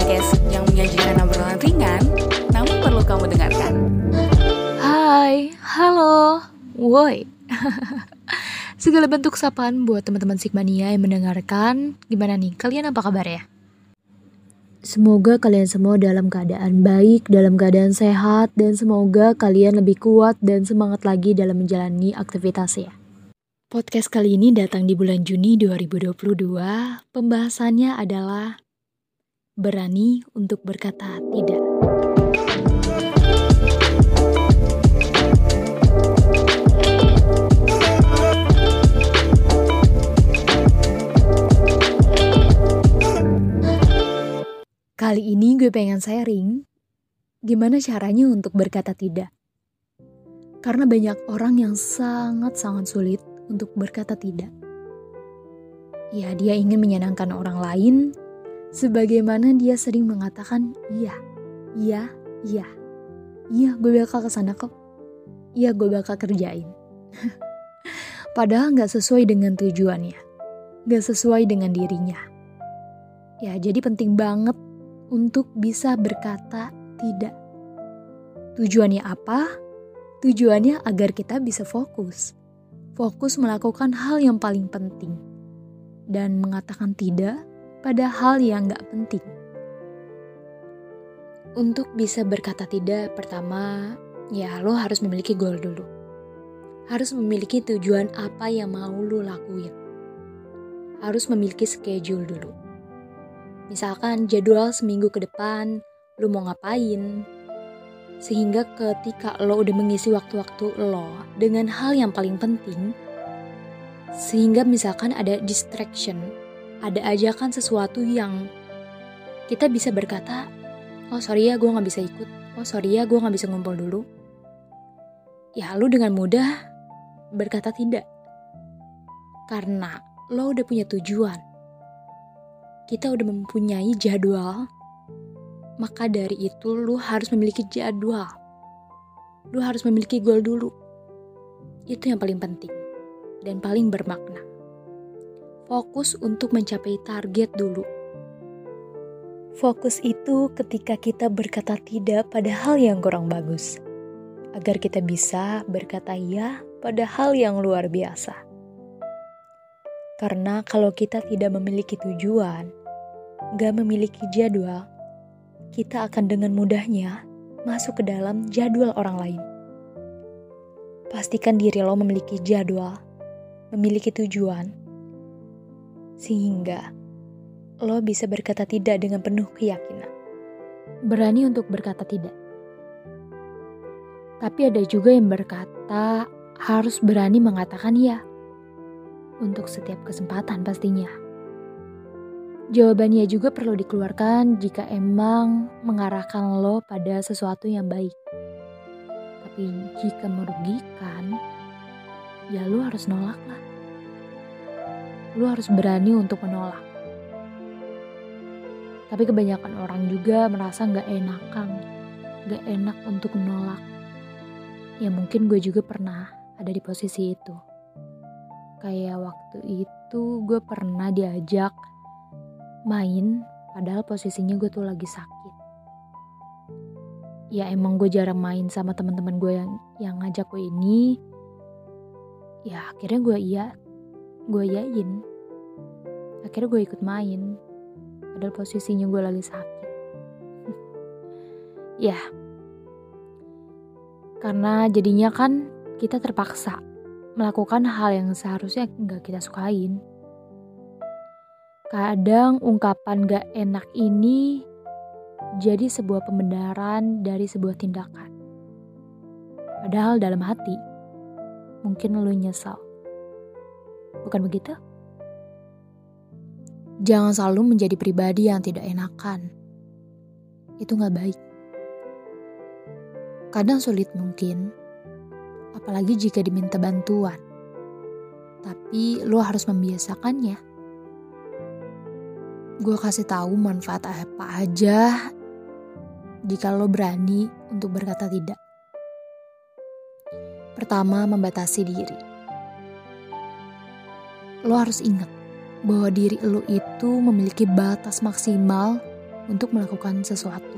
podcast yang menyajikan obrolan ringan, namun perlu kamu dengarkan. Hai, halo, woi. Segala bentuk sapaan buat teman-teman Sigmania yang mendengarkan. Gimana nih, kalian apa kabar ya? Semoga kalian semua dalam keadaan baik, dalam keadaan sehat, dan semoga kalian lebih kuat dan semangat lagi dalam menjalani aktivitas ya. Podcast kali ini datang di bulan Juni 2022. Pembahasannya adalah berani untuk berkata tidak. Kali ini gue pengen sharing gimana caranya untuk berkata tidak. Karena banyak orang yang sangat-sangat sulit untuk berkata tidak. Ya, dia ingin menyenangkan orang lain sebagaimana dia sering mengatakan iya, iya, iya. Iya, gue bakal ke sana kok. Iya, gue bakal kerjain. Padahal gak sesuai dengan tujuannya. Gak sesuai dengan dirinya. Ya, jadi penting banget untuk bisa berkata tidak. Tujuannya apa? Tujuannya agar kita bisa fokus. Fokus melakukan hal yang paling penting. Dan mengatakan tidak pada hal yang gak penting. Untuk bisa berkata tidak, pertama, ya lo harus memiliki goal dulu. Harus memiliki tujuan apa yang mau lo lakuin. Harus memiliki schedule dulu Misalkan jadwal seminggu ke depan, lu mau ngapain. Sehingga ketika lo udah mengisi waktu-waktu lo dengan hal yang paling penting, sehingga misalkan ada distraction, ada ajakan sesuatu yang kita bisa berkata, oh sorry ya gue gak bisa ikut, oh sorry ya gue gak bisa ngumpul dulu. Ya lu dengan mudah berkata tidak. Karena lo udah punya tujuan kita udah mempunyai jadwal, maka dari itu lu harus memiliki jadwal. Lu harus memiliki goal dulu. Itu yang paling penting dan paling bermakna. Fokus untuk mencapai target dulu. Fokus itu ketika kita berkata tidak pada hal yang kurang bagus, agar kita bisa berkata ya pada hal yang luar biasa. Karena kalau kita tidak memiliki tujuan, gak memiliki jadwal, kita akan dengan mudahnya masuk ke dalam jadwal orang lain. Pastikan diri lo memiliki jadwal, memiliki tujuan, sehingga lo bisa berkata tidak dengan penuh keyakinan. Berani untuk berkata tidak. Tapi ada juga yang berkata harus berani mengatakan ya. Untuk setiap kesempatan pastinya. Jawabannya juga perlu dikeluarkan jika emang mengarahkan lo pada sesuatu yang baik. Tapi jika merugikan, ya lo harus nolak lah. Lo harus berani untuk menolak. Tapi kebanyakan orang juga merasa gak enakan, gak enak untuk menolak. Ya mungkin gue juga pernah ada di posisi itu. Kayak waktu itu gue pernah diajak main padahal posisinya gue tuh lagi sakit ya emang gue jarang main sama teman-teman gue yang yang ngajak gue ini ya akhirnya gue iya gue yain. Akhirnya gue ikut main. Padahal posisinya gue lagi sakit. Ya. Karena jadinya kan kita terpaksa melakukan hal yang seharusnya nggak kita sukain. Kadang ungkapan gak enak ini jadi sebuah pembenaran dari sebuah tindakan. Padahal dalam hati, mungkin lu nyesal. Bukan begitu? Jangan selalu menjadi pribadi yang tidak enakan. Itu gak baik. Kadang sulit mungkin, apalagi jika diminta bantuan. Tapi lo harus membiasakannya gue kasih tahu manfaat apa aja jika lo berani untuk berkata tidak. Pertama, membatasi diri. Lo harus ingat bahwa diri lo itu memiliki batas maksimal untuk melakukan sesuatu.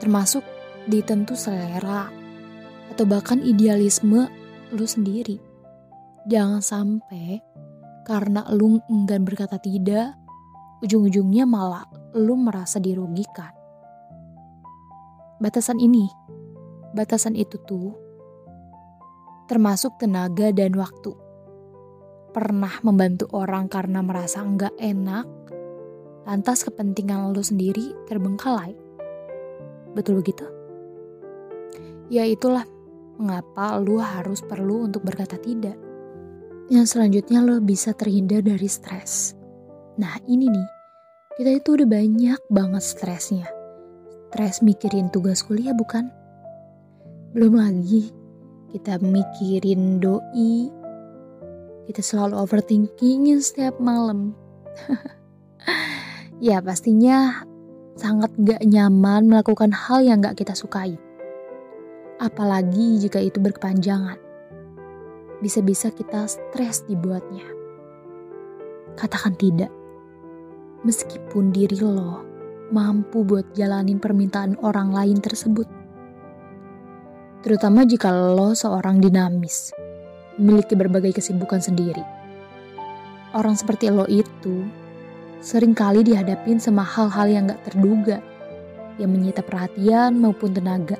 Termasuk ditentu selera atau bahkan idealisme lu sendiri. Jangan sampai karena lu enggan berkata tidak, ujung-ujungnya malah lu merasa dirugikan. Batasan ini, batasan itu tuh termasuk tenaga dan waktu. Pernah membantu orang karena merasa enggak enak, lantas kepentingan lo sendiri terbengkalai. Betul begitu? Ya itulah mengapa lo harus perlu untuk berkata tidak. Yang selanjutnya lo bisa terhindar dari stres. Nah ini nih, kita itu udah banyak banget stresnya. Stres mikirin tugas kuliah bukan? Belum lagi kita mikirin doi, kita selalu overthinkingin setiap malam. ya pastinya sangat gak nyaman melakukan hal yang gak kita sukai. Apalagi jika itu berkepanjangan. Bisa-bisa kita stres dibuatnya. Katakan tidak. Meskipun diri lo mampu buat jalanin permintaan orang lain tersebut terutama jika lo seorang dinamis, memiliki berbagai kesibukan sendiri. Orang seperti lo itu sering kali dihadapin sama hal-hal yang gak terduga, yang menyita perhatian maupun tenaga.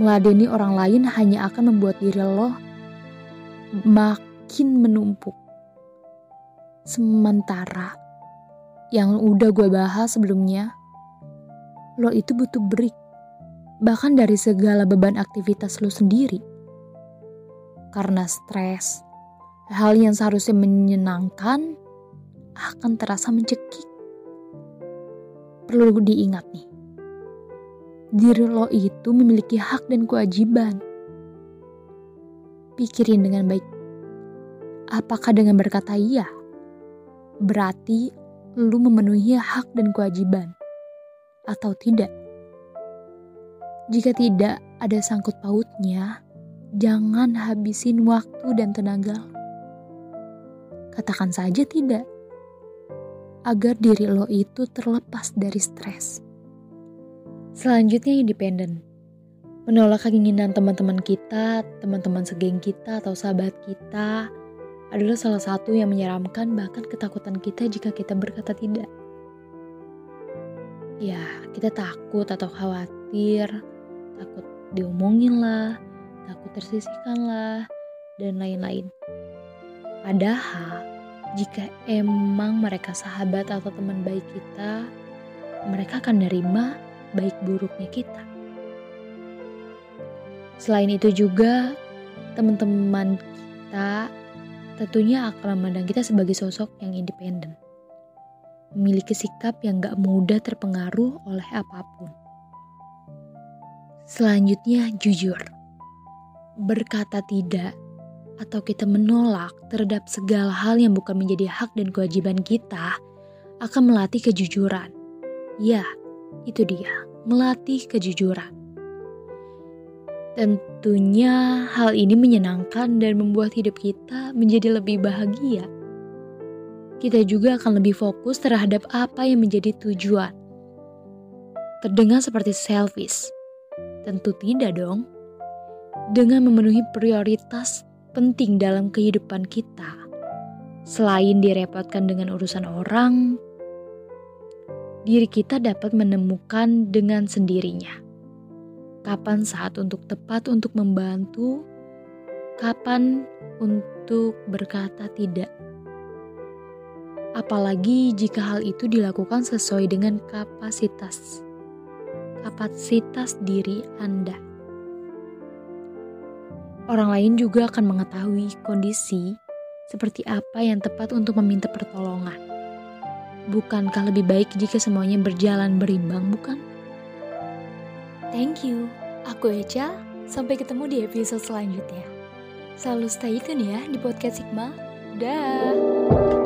Meladeni orang lain hanya akan membuat diri lo makin menumpuk. Sementara yang udah gue bahas sebelumnya, lo itu butuh break bahkan dari segala beban aktivitas lu sendiri. Karena stres, hal yang seharusnya menyenangkan akan terasa mencekik. Perlu diingat nih, diri lo itu memiliki hak dan kewajiban. Pikirin dengan baik, apakah dengan berkata iya, berarti lu memenuhi hak dan kewajiban, atau tidak? Jika tidak ada sangkut pautnya, jangan habisin waktu dan tenaga. Katakan saja tidak, agar diri lo itu terlepas dari stres. Selanjutnya independen. Menolak keinginan teman-teman kita, teman-teman segeng kita atau sahabat kita adalah salah satu yang menyeramkan bahkan ketakutan kita jika kita berkata tidak. Ya, kita takut atau khawatir takut diomongin lah, takut tersisihkan lah, dan lain-lain. Padahal, jika emang mereka sahabat atau teman baik kita, mereka akan nerima baik buruknya kita. Selain itu juga, teman-teman kita tentunya akan memandang kita sebagai sosok yang independen. Memiliki sikap yang gak mudah terpengaruh oleh apa pun. Selanjutnya, jujur. Berkata tidak atau kita menolak terhadap segala hal yang bukan menjadi hak dan kewajiban kita akan melatih kejujuran. Ya, itu dia, melatih kejujuran. Tentunya hal ini menyenangkan dan membuat hidup kita menjadi lebih bahagia. Kita juga akan lebih fokus terhadap apa yang menjadi tujuan. Terdengar seperti selfish, Tentu tidak dong. Dengan memenuhi prioritas penting dalam kehidupan kita, selain direpotkan dengan urusan orang, diri kita dapat menemukan dengan sendirinya. Kapan saat untuk tepat untuk membantu, kapan untuk berkata tidak. Apalagi jika hal itu dilakukan sesuai dengan kapasitas kapasitas diri Anda. Orang lain juga akan mengetahui kondisi seperti apa yang tepat untuk meminta pertolongan. Bukankah lebih baik jika semuanya berjalan berimbang, bukan? Thank you. Aku Echa. Sampai ketemu di episode selanjutnya. Selalu stay tune ya di podcast Sigma. Dah.